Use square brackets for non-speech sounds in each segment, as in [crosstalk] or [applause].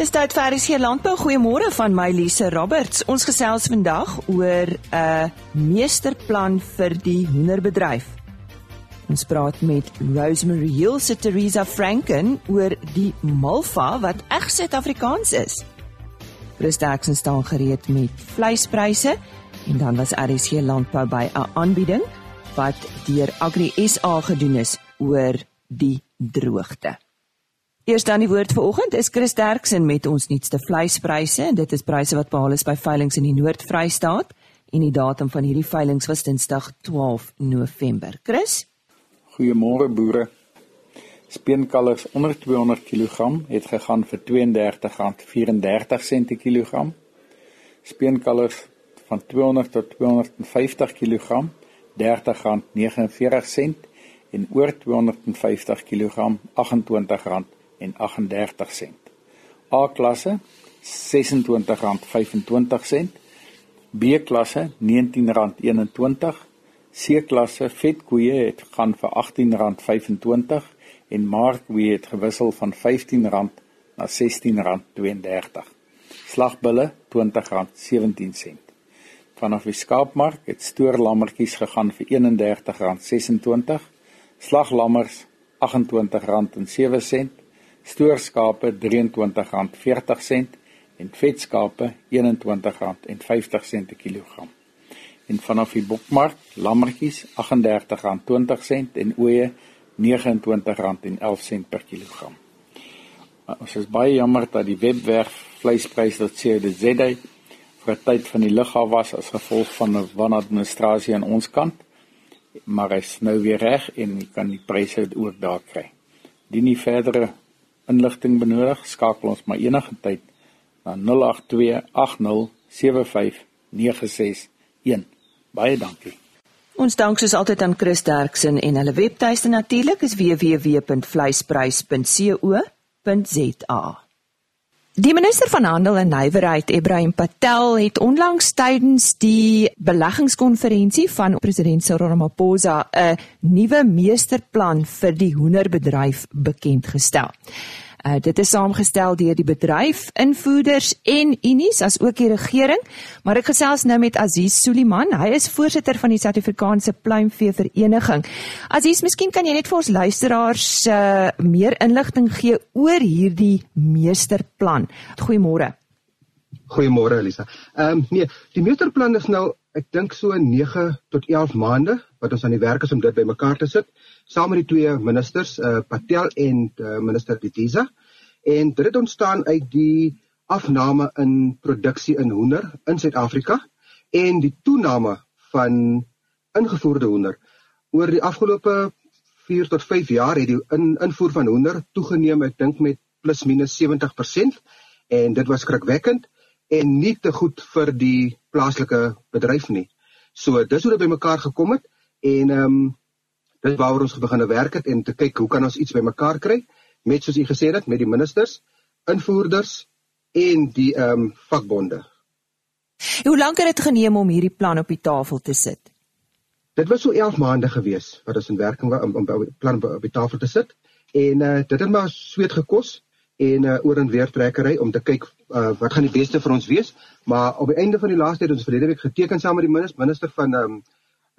Dis tyd vir RC Landbou. Goeiemôre van my Lise Roberts. Ons gesels vandag oor 'n uh, meesterplan vir die hoenderbedryf. Ons praat met Rosemary Hill se Teresa Franken oor die Malva wat reg Suid-Afrikaans is. Chris Daxon staan gereed met vleispryse en dan was RC Landbou by 'n aanbieding wat deur Agri SA gedoen is oor die droogte. Eers dan die woord vir oggend is Chris Derksen met ons nuutste vleispryse en dit is pryse wat behaal is by veilinge in die Noord-Vrystaat en die datum van hierdie veilinge was Dinsdag 12 November. Chris? Goeiemôre boere. Speenkalvers onder 200 kg het gegaan vir R32.34 per kilogram. Speenkalvers van 200 tot 250 kg R30.49 en oor 250 kg R28 en 38 sent. A klasse R26.25, B klasse R19.21, C klasse vetkoeie het gaan vir R18.25 en markkoeie het gewissel van R15 na R16.32. Slagbulle R20.17. Vanaf die skaapmark het stoorlammetjies gegaan vir R31.26, slaglammers R28.07 stoorskape R23.40 en vetskape R21.50 per kilogram. En vanaf die bokmark, lammetjies R38.20 en ooe R29.11 per kilogram. Ons is baie jammer dat die webwerf vleisprys.co.za vir 'n tyd van die lughawe was as gevolg van 'n wanadministrasie aan ons kant, maar hy's nou weer reg en kan die pryse ook daar kry. Dien nie verdere inligting benodig, skakel ons maar enige tyd na 0828075961. Baie dankie. Ons dank soos altyd aan Chris Derksen en hulle webtuiste natuurlik is www.vleisprys.co.za. Die minister van Handel en Nywerheid, Ibrahim Patel, het onlangs tydens die beleggingskonferensie van president Cyril Ramaphosa 'n nuwe meesterplan vir die hoenderbedryf bekend gestel. Uh, dit is saamgestel deur die bedryf, invoerders en unies as ook die regering. Maar ek gesels nou met Aziz Suliman. Hy is voorsitter van die Suid-Afrikaanse Pluimvee Vereniging. Aziz, miskien kan jy net vir ons luisteraars uh, meer inligting gee oor hierdie meesterplan. Goeiemôre. Goeiemôre Elisa. Ehm um, nee, die meesterplan is nou ek dink so 9 tot 11 maande wat ons aan die werk is om dit bymekaar te sit saam met die twee ministers uh, Patel en uh, minister Ditiza. En dit het ontstaan uit die afname in produksie in hoender in Suid-Afrika en die toename van ingevoerde hoender. Oor die afgelope 4 tot 5 jaar het die in, invoer van hoender toegeneem ek dink met plus minus 70% en dit was skrikwekkend en nie te goed vir die plaaslike bedryf nie. So dis hoe dit bymekaar gekom het en ehm um, dis waaroor ons begin werk het en te kyk hoe kan ons iets bymekaar kry met soos u gesê het met die ministers, invoerders en die ehm um, vakbonde. Hoe lank het dit geneem om hierdie plan op die tafel te sit? Dit was so 11 maande gewees wat ons in werking was om, om die plan op die tafel te sit en uh, dit het maar sweet gekos en uh, oor en weer trekkery om te kyk uh, wat gaan die beste vir ons wees maar op die einde van die laaste het ons verlede week geteken saam met die minister minister van ehm um,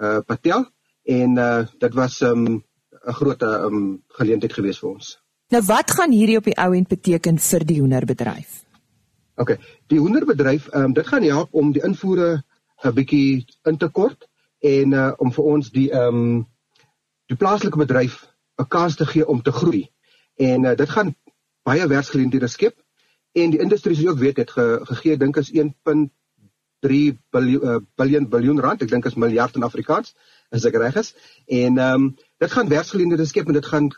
uh, Patel en uh, dit was 'n um, 'n groot um, geleentheid geweest vir ons. Nou wat gaan hierdie op die ou end beteken vir die hoenderbedryf? OK, die hoenderbedryf, um, dit gaan help om die invoere 'n bietjie in te kort en uh, om vir ons die ehm um, die plaaslike bedryf 'n kans te gee om te groei. En uh, dit gaan baie werksgeleenthede skep en die industrie soos jy ook weet het ge, gegee dink is 1.3 biljoen biljoen biljoen rand, ek dink is miljard in Afrikaans as ek reg is. En ehm um, dit gaan werksgeleenthede skep en dit gaan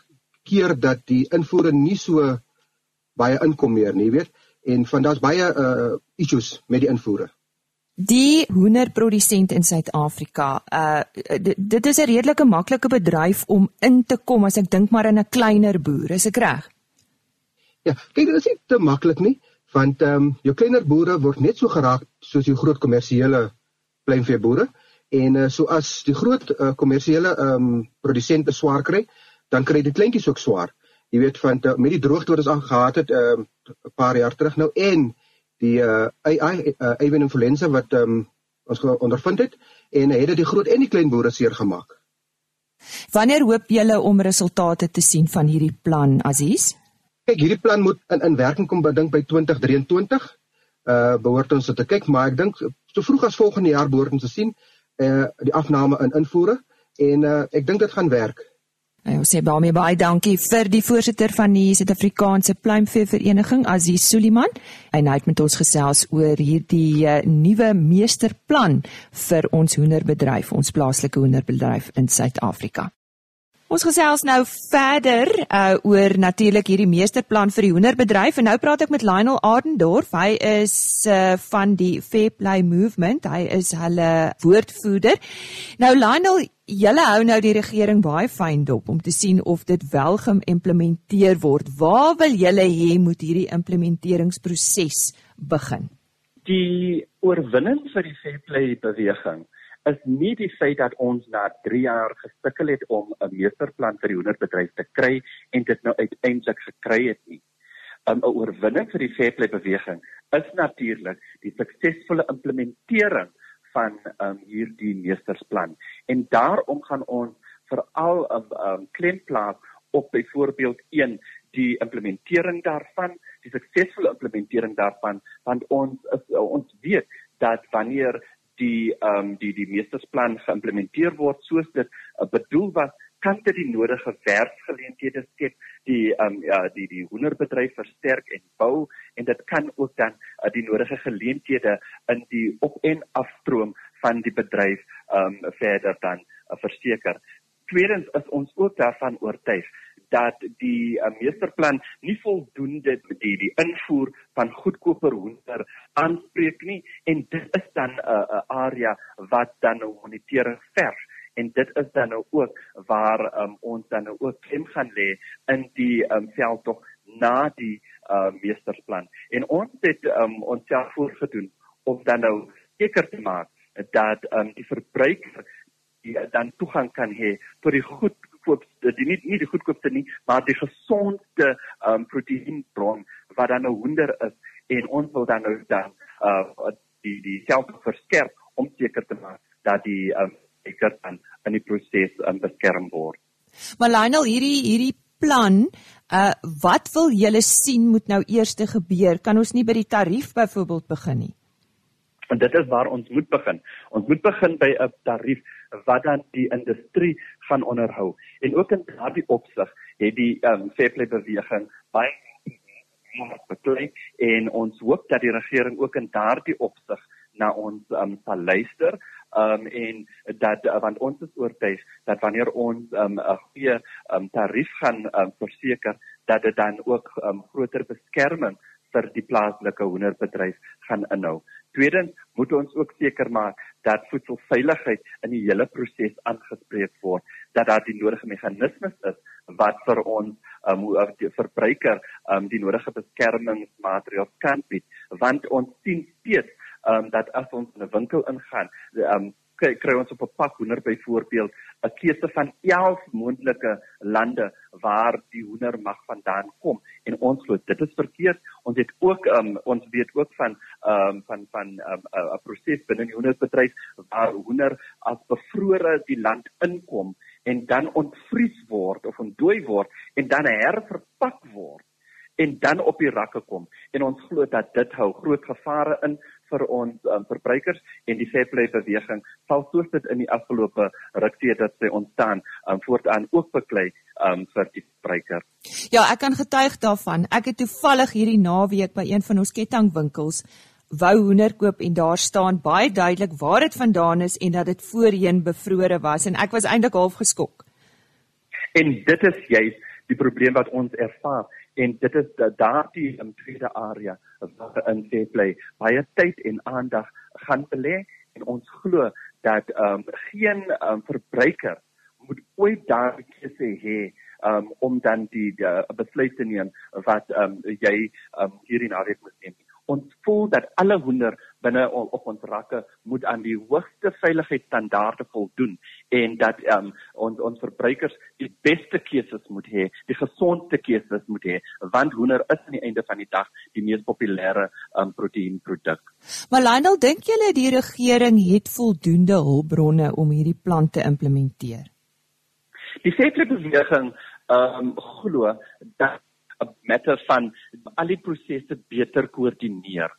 keer dat die invoere nie so baie inkom meer nie, weet. En van daar's baie uh issues met die invoere. Die hoenderprodusent in Suid-Afrika, uh dit is 'n redelike maklike bedryf om in te kom as ek dink maar in 'n kleiner boer, is ek reg? Ja, kyk, dit is nie te maklik nie, want ehm um, jou kleiner boere word net so geraak soos jou groot kommersiële kleinveeboere. En uh, so as die groot kommersiële uh, ehm um, produsente swaar kry, dan kry die kleintjies ook swaar. jy weet van te, met die droogte wat ons al gehad het 'n um, paar jaar terug nou en die uh, AI uh, influenza wat um, ons ondervind het en het dit die groot en die klein boere seer gemaak. Wanneer hoop julle om resultate te sien van hierdie plan Aziz? Kyk, hierdie plan moet in in werking kom dink by 2023. Uh behoort ons dit te kyk, maar ek dink so vroeg as volgende jaar behoort ons te sien uh die afname in invoere en uh ek dink dit gaan werk. Nou, ons sê baie baie dankie vir die voorsitter van die Suid-Afrikaanse Pluimvee Vereniging, Aziz Suliman. En hy het met ons gesels oor hierdie uh, nuwe meesterplan vir ons hoenderbedryf, ons plaaslike hoenderbedryf in Suid-Afrika. Ons gesels nou verder uh oor natuurlik hierdie meesterplan vir die hoenderbedryf en nou praat ek met Lionel Adendorf. Hy is uh van die Fair Play Movement. Hy is hulle woordvoerder. Nou Lionel, julle hou nou die regering baie fyn dop om te sien of dit wel geïmplementeer word. Waar wil julle hê moet hierdie implementeringsproses begin? Die oorwinning vir die Fair Play beweging is nie die feit dat ons na 3 jaar gesukkel het om 'n meesterplan vir die hoenderbedryf te kry en dit nou uiteindelik gekry het nie. 'n um, Oorwinning vir die Fairplay beweging is natuurlik die suksesvolle implementering van um, hierdie meestersplan. En daarom gaan ons veral 'n um, um, klem plaas op byvoorbeeld 1 die implementering daarvan, die suksesvolle implementering daarvan, want ons is, ons weet dat wanneer die ehm um, die die meestersplan geïmplementeer word soos dit uh, bedoel was kan dit die nodige werksgeleenthede skep die ehm um, ja die die hoenderbedryf versterk en bou en dit kan ook dan uh, die nodige geleenthede in die op en afstroom van die bedryf ehm um, verder dan uh, verseker. Tweedens is ons ook daarvan oortuig dat die uh, meesterplan nie voldoende die die invoer van goedkoper hoender aanspreek nie en dit is dan 'n uh, uh, area wat dan nou monitering verg. En dit is dan nou ook waar um, ons dan nou ook klem gaan lê in die um, veldtog na die uh, meesterplan en ons het um, ons self voorgedoen om dan nou seker te maak dat um, die verbruiker die dan toegang kan hê tot die goed goedkoopste die nie nie die goedkoopste nie maar die gesondste um, proteïenbron wat dan 'n hoender is. En ons wil dan nou dan uh, die die self verskerp om seker te maak dat die um, eker dan in die proses um, beskerm word. Maar Lionel hierdie hierdie plan uh wat wil julle sien moet nou eers gebeur? Kan ons nie by die tarief byvoorbeeld begin nie? En dit is waar ons moet begin. Ons moet begin by 'n tarief wat dan die industrie gaan onderhou. En ook in daardie opsig het die ehm um, Fairplay beweging baie beklei en ons hoop dat die regering ook in daardie opsig na ons ehm um, sal luister um en dat uh, want ons is oortuig dat wanneer ons um 'n goeie um tarief gaan um verseker dat dit dan ook um groter beskerming vir die plaaslike hoenderbedryf gaan inhou. Tweedens moet ons ook seker maak dat voedselveiligheid in die hele proses aangespreek word, dat daar die nodige meganismes is wat vir ons um, die verbruiker um, die nodige beskermingsmaatreëls kan bied, want ons sien steeds um, dat as ons in 'n winkel ingaan, um, kry, kry ons op 'n pak hoender byvoorbeeld 'n keuse van 11 moontlike lande waar die hoender mag vandaan kom. En ons glo dit is verkeerd. Ons het ook um, ons weet ook van um, van van 'n um, 'n proses binne die hoenderbedryf waar hoender as bevrore die land inkom en dan ontvries word of ontdooi word en dan herverpak word en dan op die rakke kom. En ons glo dat dit hou groot gevare in vir ons um, verbruikers en die Fairplay beweging sal soos dit in die afgelope ruk tyd dat sy ontstaan um, voortaan ook beklei um, vir die verbruiker. Ja, ek kan getuig daarvan. Ek het toevallig hierdie naweek by een van ons kettingwinkels wou hoender koop en daar staan baie duidelik waar dit vandaan is en dat dit voorheen bevrore was en ek was eintlik half geskok. En dit is juist die probleem wat ons ervaar en dit is daardie in tweede area wat in Fairplay baie tyd en aandag gaan belê en ons glo dat ehm um, geen um, verbruiker moet ooit daardie keuse hê um, om dan die, die besluit te neem wat um, jy um, hierin aanreik moet neem Ons voel dat alle hoender binne op ons rakke moet aan die hoogste veiligheidsstandaarde voldoen en dat um, ons ons verbruikers die beste keuses moet hê, die gesondste keuses moet hê, want hoender is aan die einde van die dag die mees populêre um, proteïenproduk. Maar Lionel, dink julle die regering het voldoende hulpbronne om hierdie plan te implementeer? Die setlebeweging ehm um, glo dat matter van al die prosesse beter koördineer.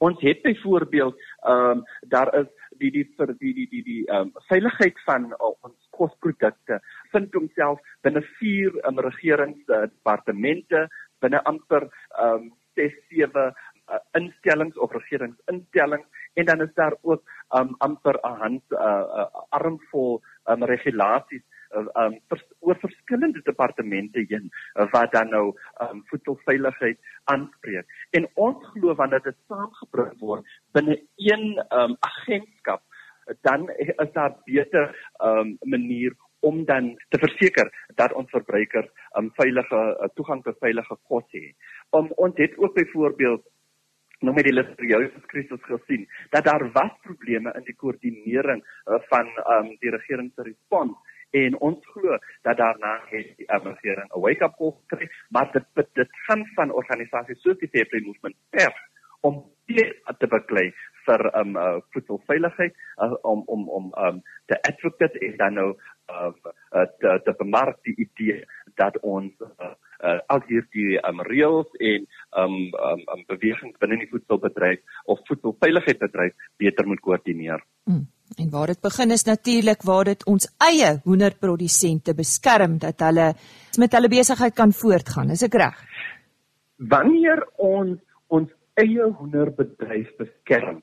Ons het byvoorbeeld ehm um, daar is die die vir die die die die ehm um, veiligheid van uh, ons kosprodukte vind homself binne vier um, regeringsdepartemente binne amper ehm um, 6 7 uh, instellings of regeringsinstellings en dan is daar ook um, amper 'n hand uh, armvol um, regulasies um, vers, oor verskillende departemente heen uh, wat dan nou um, voedselveiligheid aanspreek. En ons glo wanneer dit saamgebring word binne een um, agentskap, dan is daar beter um, manier om dan te verseker dat ons verbruikers um, veilige uh, toegang tot veilige kos het. Um, ons het ook byvoorbeeld nou met die listeriose krisis gesien dat daar was probleme in die koördinering uh, van um, die regering se respons en ons glo dat daarna het die um, regering 'n wake-up call gekry maar dit dit gaan van organisasies soos die Fair Play Movement per om te beklei vir um uh, voedselveiligheid uh, om om om um te advocate en dan nou uh, uh, te, te bemark die idee dat ons uh, uh, al hierdie um, reëls en um, um, um, bewegings binne die voedselbedryf of voedselveiligheidsbedryf beter moet koördineer. Mm. En waar dit begin is natuurlik waar dit ons eie hoenderprodusente beskerm dat hulle met hulle besigheid kan voortgaan. Is ek reg? Wanneer ons ons eie hoenderbedryf beskerm,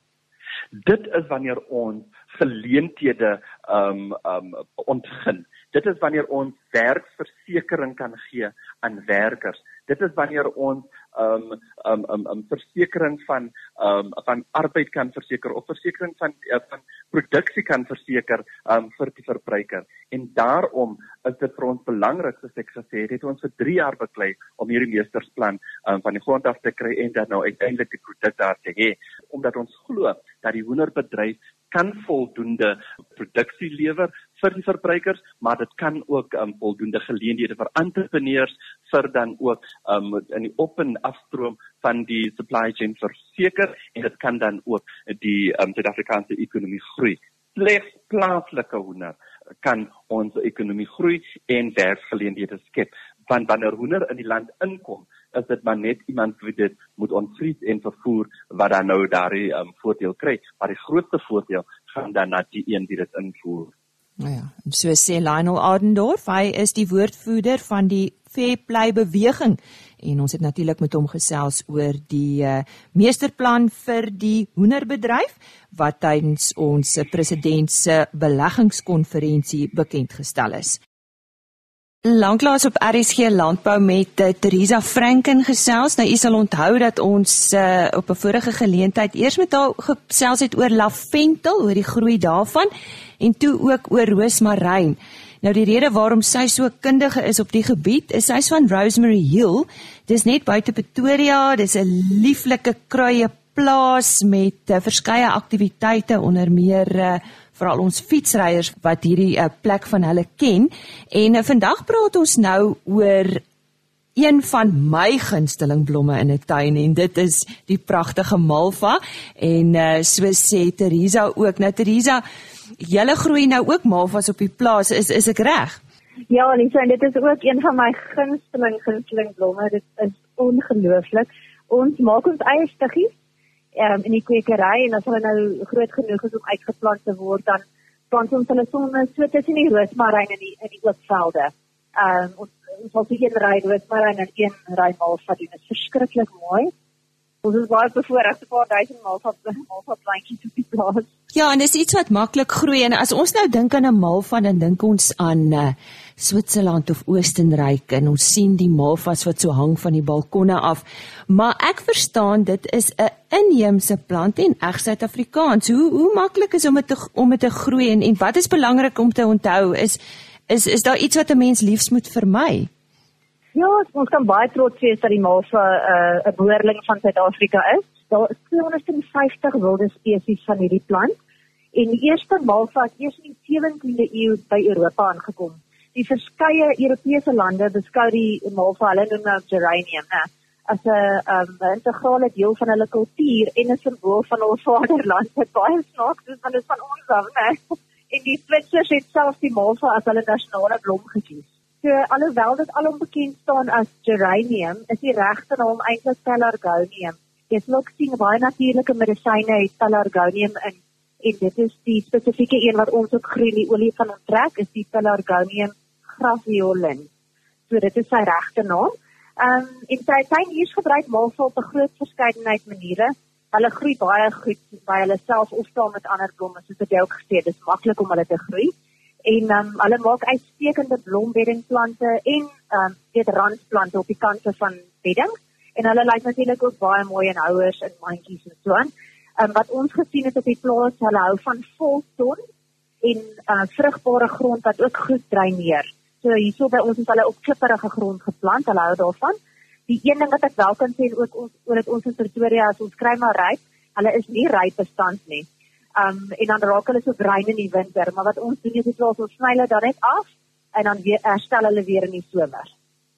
dit is wanneer ons geleenthede um um ontgin. Dit is wanneer ons werkversekering kan gee aan werkers. Dit is wanneer ons um um um, um versekering van um van arbeid kan verseker of versekering van uh, van produksie kan verseker um vir die verbruiker. En daarom is dit vir ons belangrik soos ek gesê het, het ons vir 3 jaar beklei om hierdie meestersplan um van die grond af te kry en dan nou uiteindelik die produk daar te hê omdat ons glo dat die hoenderbedryf kan voldoende produksie lewer vir die verbruikers, maar dit kan ook um, voldoende geleenthede vir entrepreneurs vir dan ook um, in die op en afstroom van die supply chain verseker en dit kan dan ook die um, Suid-Afrikaanse ekonomie groei. Slegs plaaslike hoender kan ons ekonomie groei en werksgeleenthede skep. Want wanneer hoender in die land inkom, is dit maar net iemand wie dit moet ontvries en vervoer wat dan nou daardie um, voordeel kry. Maar die grootste voordeel gaan dan na die een wie dit invoer. Nou ja, so sê Lionel Adendorf, hy is die woordvoerder van die Fair Play beweging en ons het natuurlik met hom gesels oor die uh, meesterplan vir die hoenderbedryf wat tydens ons president se beleggingskonferensie bekend gestel is. Lanklaas op RSG Landbou met uh, Teresa Franken gesels. Nou u sal onthou dat ons uh, op 'n vorige geleentheid eers met haar gesels het oor lavendel, oor die groei daarvan en toe ook oor roosmaryn. Nou die rede waarom sy so kundige is op die gebied is sy's van Rosemary Hill. Dis net buite Pretoria. Dis 'n lieflike kruie plaas met uh, verskeie aktiwiteite onder meer uh, veral ons fietsryers wat hierdie uh, plek van hulle ken. En uh, vandag praat ons nou oor een van my gunsteling blomme in 'n tuin en dit is die pragtige malva en uh, so sê Teresa ook. Nou Teresa, julle groei nou ook malvas op die plaas. Is is ek reg? Ja, Lisa, dit is ook een van my gunsteling gunsteling blomme. Dit is ongelooflik. Ons maak ons eie stiggies um, in die kwekery en as hulle nou groot genoeg is om uitgeplant te word dan plant ons hulle sommer so tussen die roosmaryn in die in die oopvelde. Ehm um, ons ons het hier ry roosmaryn en een ry malva doen. Dit is verskriklik mooi. Ons is baie bevoorreg 'n paar duisend malva malva plantjies op die plaas. Ja, en dis iets wat maklik groei en as ons nou dink aan 'n malva dan dink ons aan uh, Switserland of Oostenryk en ons sien die malvas wat so hang van die balkonne af. Maar ek verstaan dit is 'n inheemse plant en reg Suid-Afrikaans. Hoe hoe maklik is om dit om dit te groei en, en wat is belangrik om te onthou is is is daar iets wat 'n mens liefs moet vermy? Ja, ons kan baie trots wees dat die malva 'n uh, boerling van Suid-Afrika is. Daar is 250 wilde spesies van hierdie plant en die eerste malva het eers in die 17de eeu by Europa aangekom. Die verskeie Europese lande beskou die malva hulle noem nou geranium, né, as 'n um, integrale deel van hulle kultuur en 'n simbool van ons vaderland. Dit baie snaaks, dis van dit van ons af, né? En die Switsers het selfs die malva as hulle nasionale blom gekies. So alhoewel dit alom bekend staan as geranium, is die regte naam eintlik pelargonium. Jy sien sien baie natuurlike medisyne het pelargonium in en dit is die spesifieke een wat ons ook groen die olie van onttrek is die pelargonium graciolin. So dit is sy regte naam. Ehm um, en sy sy hier gebruik malva op 'n groot verskeidenheid maniere. Hulle groei baie goed by hulle self of saam met ander blomme soos ek jou ook gesê het, dis maklik om hulle te groei en um, hulle maak uitstekende blombeddingplante en ehm um, dit randplante op die kante van beddings en hulle lyk natuurlik ook baie mooi in houers en mandjies en so aan. Ehm um, wat ons gesien het op die plaas, hulle hou van volton en uh, vrugbare grond wat ook goed dreineer. So hierso by ons is hulle op klipperige grond geplant, hulle hou daarvan. Die een ding wat ek wel kan sê ook ons oor dit ons in Pretoria as ons kry maar ryp, hulle is nie ryp bestand nie um, en dan raak hulle so bruin in die winter, maar wat ons doen is dit ons sny hulle dan net af en dan weer herstel hulle weer in die somer.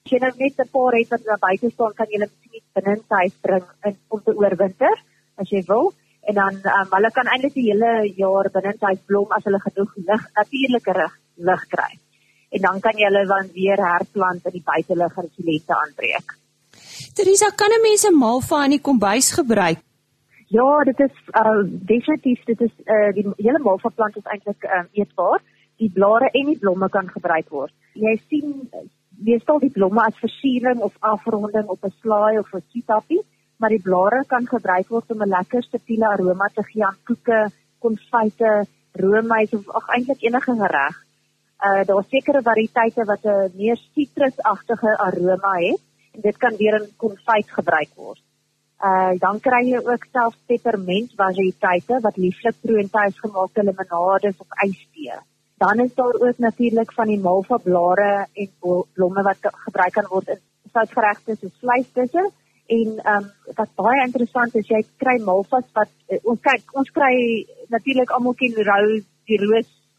As jy nou net 'n paar het wat daar buite staan, kan jy hulle miskien binne in huis bring in om te oorwinter as jy wil en dan um, hulle kan eintlik die hele jaar binne in huis blom as hulle genoeg lig, natuurlike rig, lig kry. En dan kan jy hulle dan weer herplant in die buitelug die lente aanbreek. Teresa, kan 'n mens 'n malva in die kombuis gebruik? Ja, dit is uh, definitief dit is uh, die hele malva plant is eintlik um, eetbaar. Die blare en die blomme kan gebruik word. Jy sien meestal die blomme as versiering of afronding op 'n slaai of 'n sietappie, maar die blare kan gebruik word om 'n lekker subtiele aroma te gee aan koeke, konfyte, roomys of ag eintlik enige gereg. Uh daar is sekere variëteite wat 'n meer sitrusagtige aroma het en dit kan weer in konfyt gebruik word. Uh dan kry jy ook self peppermint variëteite wat lieflik proe en tuisgemaakte limonades of ystee. Dan is daar ook natuurlik van die malva blare en blomme wat gebruik kan word in soutgeregte soos vleisdisse en um wat baie interessant is jy kry malvas wat uh, ons kyk ons kry natuurlik almal ken rose die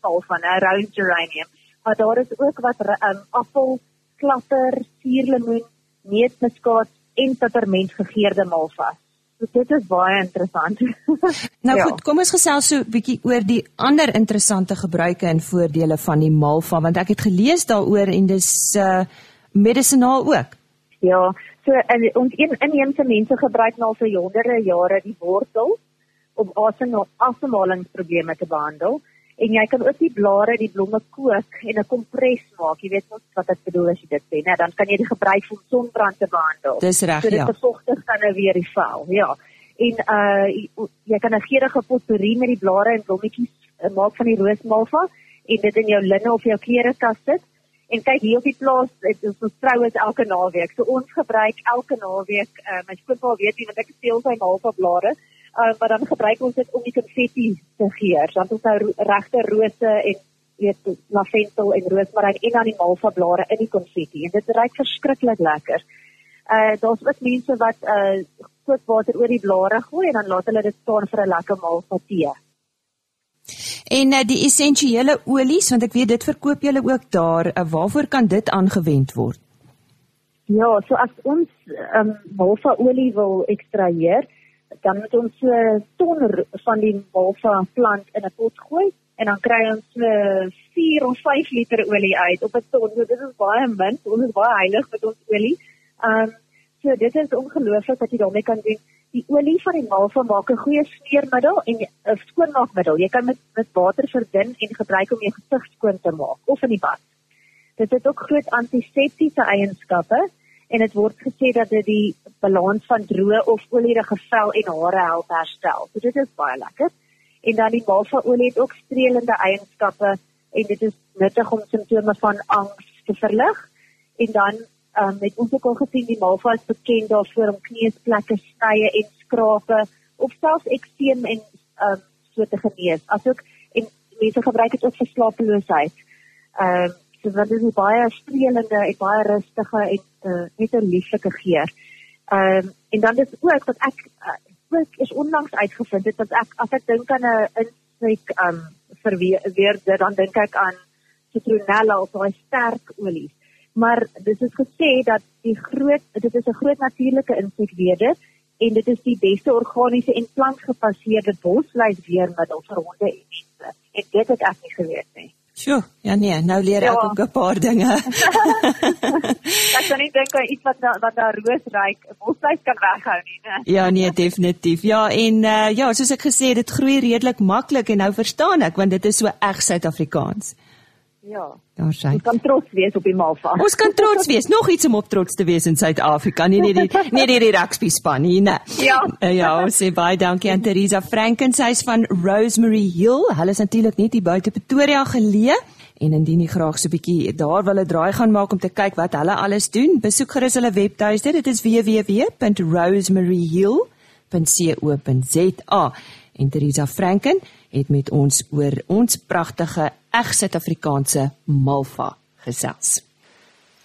roosmalva, 'n rose geranium, maar daar is ook wat um appel, klapper, suurlemoen, neutmuskaat en peperment gegeurde malvas. So dit is baie interessant. [laughs] nou ja. goed, kom ons gesels so 'n bietjie oor die ander interessante gebruike en voordele van die malva want ek het gelees daaroor en dis uh medisinaal ook. Ja, so en ons een inheemse mense gebruik nou vir honderde jare die wortel om asemhalingsprobleme te behandel en jy kan ook die blare, die blomme kook en 'n kompres maak. Jy weet mos wat ek bedoel as jy dit sê, né? Dan kan jy dit gebruik om sonbrand te behandel. Dis reg, so, ja. Dit bevochtig dan nou weer die vel. Ja. En uh jy kan 'n geurende potpourri met die blare en blommetjies uh, maak van die roosmalva en dit in jou linne of jou klerekas sit. En kyk hier op die plaas, dit is ons vroue is elke naweek. So ons gebruik elke naweek, uh, my skoonpa weet nie want ek steel sy malva blare uh, maar dan gebruik ons dit om die konfetti te geur. Dan het ons nou regte rose en weet lavendel en roosmaryn en dan die malva blare in die konfetti en dit ruik verskriklik lekker. Uh daar's ook mense wat uh kookwater oor die blare gooi en dan laat hulle dit staan vir 'n lekker malva tee. En uh, die essensiële olies want ek weet dit verkoop julle ook daar. Uh, waarvoor kan dit aangewend word? Ja, so as ons um, malva olie wil ekstraheer, dan moet ons 'n ton van die malva plant in 'n pot gooi en dan kry ons so 4 of 5 liter olie uit op 'n ton. So dit is baie min. Ons is baie heilig met ons olie. Ehm um, so dit is ongelooflik wat jy daarmee kan doen. Die olie van die malva maak 'n goeie smeermiddel en 'n skoonmaakmiddel. Jy kan met met water verdun en gebruik om jou gesig skoon te maak of in die bad. Dit het ook groot antiseptiese eienskappe en dit word gesê dat dit die balans van droë of olierige vel en hare help herstel. So dit is baie lekker. En dan die malva olie het ook streelende eienskappe en dit is nuttig om simptome van angs te verlig. En dan um, het ons ook al gesien die malva is bekend daarvoor om kneusplekke, snye en skrape of selfs ekseem en um, so te genees. Asook en mense gebruik dit ook vir slapeloosheid. Ehm um, so dit is baie streelende en baie rustige en uh, net 'n lieflike geur. Ehm um, en dan is ook wat ek uh, ook is onlangs uitgevind het dat ek as ek dink aan 'n insek um verweer dan dink ek aan citronella of daai sterk olies. Maar dit is gesê dat die groot dit is 'n groot natuurlike insekweerder en dit is die beste organiese en plantgebaseerde bosluisweermiddel vir honde en mense. En dit het ek nie geweet nie. Sjoe, ja nee, nou leer ek ja. ook 'n paar dinge. [laughs] ek kan nie dink aan iets wat wat daar roosryk bosluis kan weghou nie, né? Ja nee, definitief. Ja, en uh, ja, soos ek gesê het, dit groei redelik maklik en nou verstaan ek want dit is so reg Suid-Afrikaans. Ja. Daar sê. Ons kan trots wees op die Malva. Ons kan trots wees. Nog iets om op trots te wees in Suid-Afrika. Nee nee nee, nee die, die rugby span nie. Nee. Ja. Uh, ja, sê baie dankie aan Teresa Franken, sy is van Rosemary Hill. Hulle is natuurlik net hier buite Pretoria geleë. En indien jy graag so 'n bietjie daar wil 'n draai gaan maak om te kyk wat hulle alles doen, besoek gerus hulle webtuiste. Dit is www.rosemaryhill.co.za. En Teresa Franken het met ons oor ons pragtige eg Suid-Afrikaanse Malva gesels.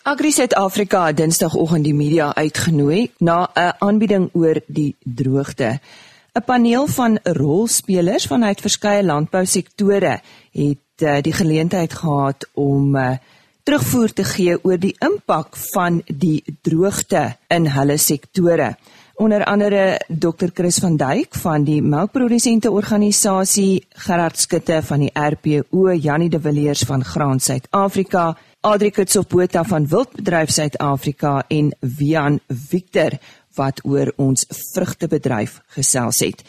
Agri Suid-Afrika het Dinsdagoggend die media uitgenooi na 'n aanbieding oor die droogte. 'n Paneel van rolspelers vanuit verskeie landbousektore het uh, die geleentheid gehad om uh, terugvoer te gee oor die impak van die droogte in hulle sektore onder andere Dr Chris van Duyk van die melkprodusente organisasie Gerard Skutte van die RPO Janie de Villiers van Graan Suid-Afrika Adri Kutsopota van Wildbedryf Suid-Afrika en Wian Victor wat oor ons vrugtebedryf gesels het.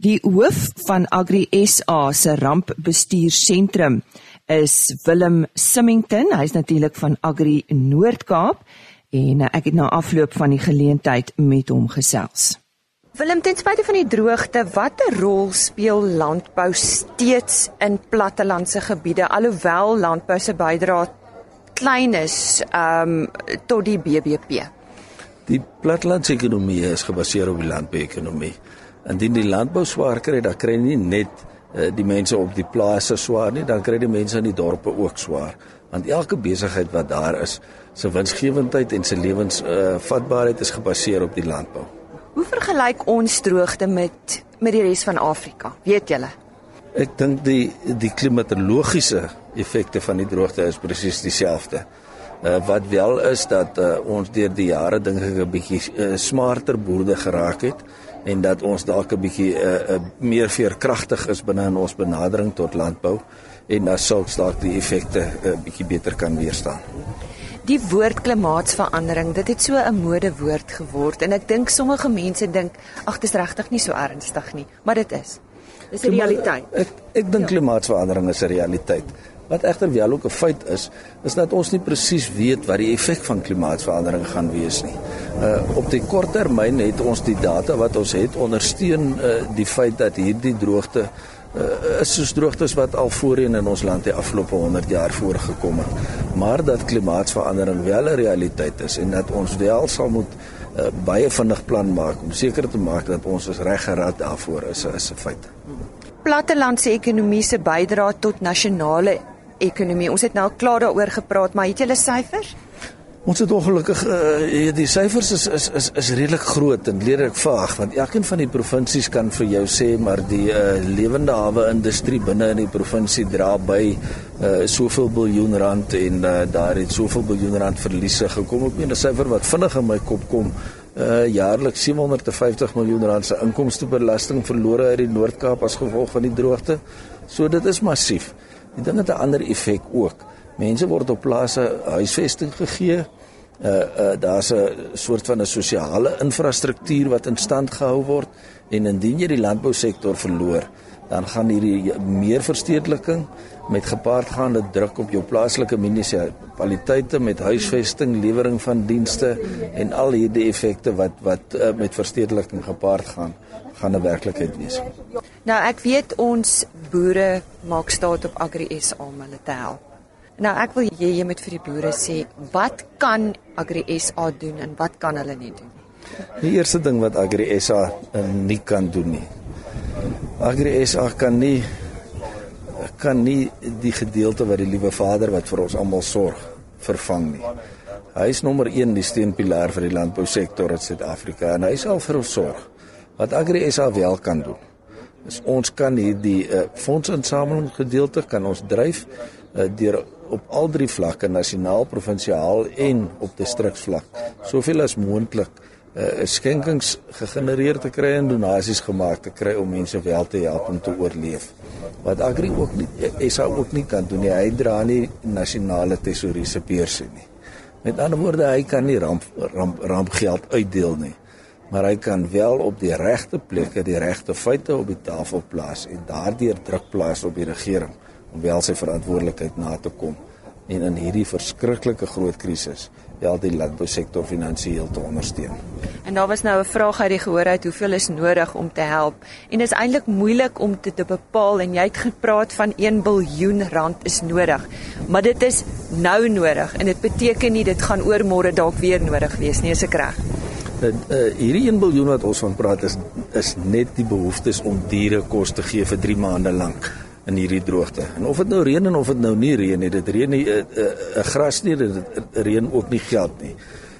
Die hoof van Agri SA se rampbestuursentrum is Willem Simington. Hy's natuurlik van Agri Noord-Kaap en uh, ek het na afloop van die geleentheid met hom gesels. Willem, ten spyte van die droogte, watter rol speel landbou steeds in plattelandse gebiede alhoewel landbou se bydrae klein is um tot die BBP? Die plattelandse ekonomie is gebaseer op die landbouekonomie. Indien die landbou swaar kry, dan kry nie net uh, die mense op die plase swaar nie, dan kry die mense in die dorpe ook swaar want elke besigheid wat daar is, se winsgewendheid en se lewensvatbaarheid uh, is gebaseer op die landbou. Hoe vergelyk ons droogte met met die res van Afrika? Weet julle? Ek dink die die klimatologiese effekte van die droogte is presies dieselfde. Uh, wat wel is dat uh, ons deur die jare dink ek 'n bietjie uh, smarter boerde geraak het en dat ons dalk 'n bietjie uh, uh, meer veerkragtig is binne in ons benadering tot landbou en dan sou dalk die effekte 'n uh, bietjie beter kan weerstaan. Die woord klimaatsverandering, dit het so 'n modewoord geword en ek dink sommige mense dink ag dit is regtig nie so ernstig nie, maar dit is. Dis 'n realiteit. Ek ek dink ja. klimaatsverandering is 'n realiteit. Wat egter wel ook 'n feit is, is dat ons nie presies weet wat die effek van klimaatsverandering gaan wees nie. Uh op die kort termyn het ons die data wat ons het ondersteun uh die feit dat hierdie droogte uh, is soos droogtes wat al voorheen in ons land die afgelope 100 jaar voorgekom het. Maar dat klimaatsverandering wel 'n realiteit is en dat ons wel sal moet uh, baie vinnig plan maak om seker te maak dat ons is reg gerad daarvoor is is 'n feit. Plattelandse ekonomie se bydrae tot nasionale ekonomie. Ons het nou klaar daaroor gepraat, maar het julle syfers? Ons het ongelukkig uh, die syfers is is is is redelik groot en redelik vaag want elkeen van die provinsies kan vir jou sê maar die uh, lewende hawe industrie binne in die provinsie dra by uh, soveel biljoen rand en uh, daar het soveel biljoen rand verliese gekom op 'n syfer wat vinnig in my kop kom uh, jaarliks 750 miljoen rand se inkomstebelasting verlore uit die Noord-Kaap as gevolg van die droogte. So dit is massief. Die ding het 'n ander effek ook. Mense word op plase huisvesting gegee. Uh uh daar's 'n soort van 'n sosiale infrastruktuur wat in stand gehou word en indien jy die landbousektor verloor, dan gaan hierdie meer verstedeliking met gepaardgaande druk op jou plaaslike munisipaliteite met huisvesting, lewering van dienste en al hierdie effekte wat wat uh, met verstedeliking gepaard gaan, gaan 'n werklikheid wees. Nou ek weet ons boere maak staat op Agri SA om hulle te help. Nou ek wil jy jy moet vir die boere sê wat kan Agri SA doen en wat kan hulle nie doen? Die eerste ding wat Agri SA eh, nie kan doen nie. Agri SA kan nie kan nie die gedeelte wat die liewe Vader wat vir ons almal sorg vervang nie. Hy is nommer 1 die steunpilaar vir die landbousektor in Suid-Afrika en hy sal vir ons sorg. Wat Agri SA wel kan doen, is ons kan hierdie uh, fondsinsameling gedeelte kan ons dryf deur op al drie vlakke, nasionaal, provinsiaal en op distriksvlak, soveel as moontlik uh, skenkings gegenereer te kry en donasies gemaak te kry om mense wel te help om te oorleef. Wat Agri ook nie SA ook nie kan doen nie, hy dra nie nasionale tesourier se beursie nie. Met ander woorde, hy kan nie ramp ramp rampgeld uitdeel nie. Maar hy kan wel op die regte plekke die regte feite op die tafel plaas en daardeur druk plaas op die regering om wel sy verantwoordelikheid na te kom en in hierdie verskriklike groot krisis wel die landbousektor finansiëel te ondersteun. En daar was nou 'n vraag uit die gehoor uit hoeveel is nodig om te help en dit is eintlik moeilik om te, te bepaal en jy het gepraat van 1 miljard rand is nodig. Maar dit is nou nodig en dit beteken nie dit gaan oor môre dalk weer nodig wees nie, is ek reg? Uh, uh, hierdie 1 miljard wat ons van praat is is net die behoeftes om diere kos te gee vir 3 maande lank in hierdie droogte. En of dit nou reën en of dit nou nie reën nie, dit reën nie 'n uh, uh, gras nie, dit reën ook nie geld nie.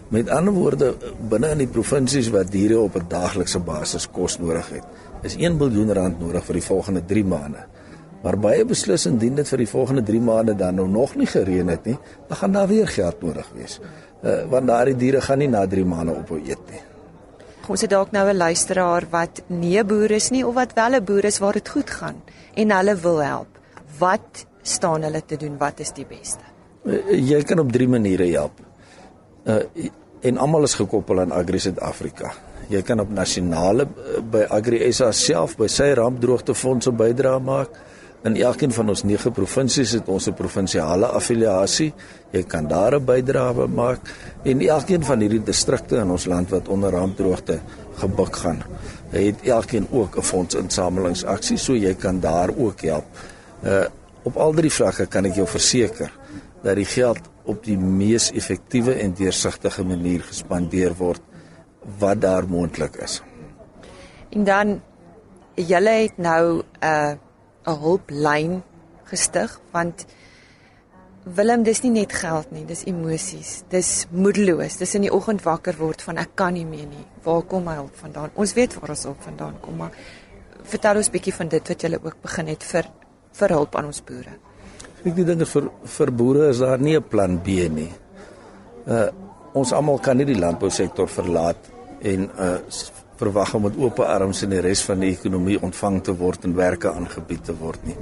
Met ander woorde, binne in die provinsies wat diere op 'n daaglikse basis kos nodig het, is 1 miljard rand nodig vir die volgende 3 maande. Maar baie beslis indien dit vir die volgende 3 maande dan nou nog nie gereën het nie, dan gaan daar weer geld nodig wees. Uh, want daardie diere gaan nie na 3 maande ophou eet nie. Ons het dalk nou 'n luisteraar wat nie 'n boer is nie of wat wel 'n boer is waar dit goed gaan en hulle wil help. Wat staan hulle te doen? Wat is die beste? Uh, jy kan op drie maniere help. Uh en almal is gekoppel aan Agri Suid-Afrika. Jy kan op nasionale uh, by Agri SA self by sy rampdroogtefondse bydra maak. In elkeen van ons 9 provinsies het ons 'n provinsiale affiliasie. Jy kan daar 'n bydrae maak en elkeen van hierdie distrikte in ons land wat onder rampdroogte gebuk gaan, het elkeen ook 'n fondsinsamelingsaksie, so jy kan daar ook help. Uh op al drie vlakke kan ek jou verseker dat die geld op die mees effektiewe en deursigtige manier gespandeer word wat daar moontlik is. En dan julle het nou 'n uh 'n hulplyn gestig want Willem dis nie net geld nie, dis emosies. Dis moedeloos. Dis in die oggend wakker word van ek kan nie meer nie. Waar kom my hulp vandaan? Ons weet waar ons hulp vandaan kom, maar vertel ons bietjie van dit wat julle ook begin het vir vir hulp aan ons boere. Ek dink vir vir boere is daar nie 'n plan B nie. Uh ons almal kan nie die landbousektor verlaat en uh verwag om met oop arms in die res van die ekonomie ontvang te word en werke aangebied te word nie.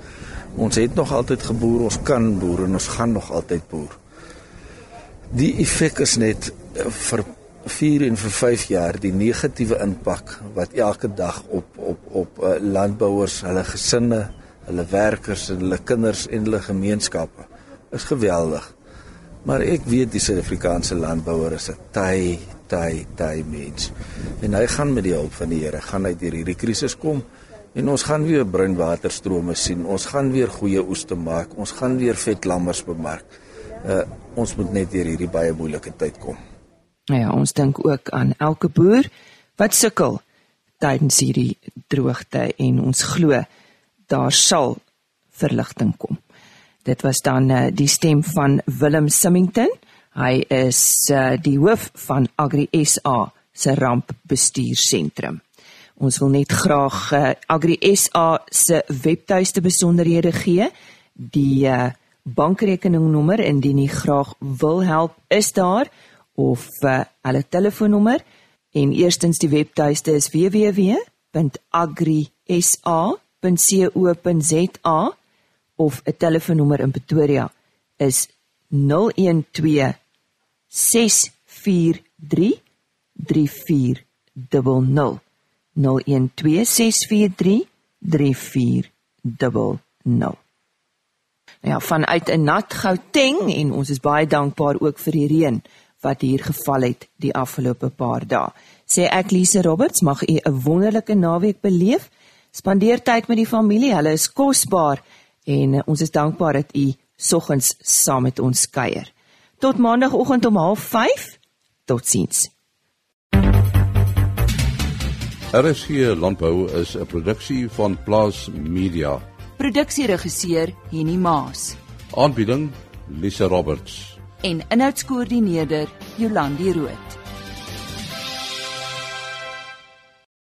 Ons het nog altyd geboer, ons kan boer en ons gaan nog altyd boer. Die effek is net eh, vir 4 en vir 5 jaar die negatiewe impak wat elke dag op op op uh, landbouers, hulle gesinne, hulle werkers en hulle kinders en hulle gemeenskappe is geweldig. Maar ek weet die Suid-Afrikaanse landbouer is 'n taai taai taai mens. En hy gaan met die hulp van die Here gaan uit hierdie krisis kom en ons gaan weer bruinwaterstrome sien. Ons gaan weer goeie oes te maak. Ons gaan weer vet lammers bemark. Uh ons moet net deur hierdie baie moeilike tyd kom. Nou ja, ons dink ook aan elke boer wat sukkel tydens hierdie droogte en ons glo daar sal verligting kom. Dit was dan uh, die stem van Willem Simington. Hy is uh, die hoof van Agri SA se rampbestuursentrum. Ons wil net graag uh, Agri SA se webtuiste besonderhede gee. Die uh, bankrekeningnommer indien jy graag wil help is daar of uh, hulle telefoonnommer en eerstens die webtuiste is www.agrisa.co.za of 'n telefoonnommer in Pretoria is 012 6433400 Ja, vanuit 'n nat Gauteng en ons is baie dankbaar ook vir die reën wat hier geval het die afgelope paar dae. Sê ek Lise Roberts, mag u 'n wonderlike naweek beleef. Spandeer tyd met die familie, hulle is kosbaar en uh, ons is dankbaar dat u soggens saam met ons kuier. Tot maandagooggend om 05:30. Totsiens. RSG Landbou is 'n produksie van Plaas Media. Produksieregisseur Henny Maas. Aanbieding Lisa Roberts. En inhoudskoördineerder Jolandi Root.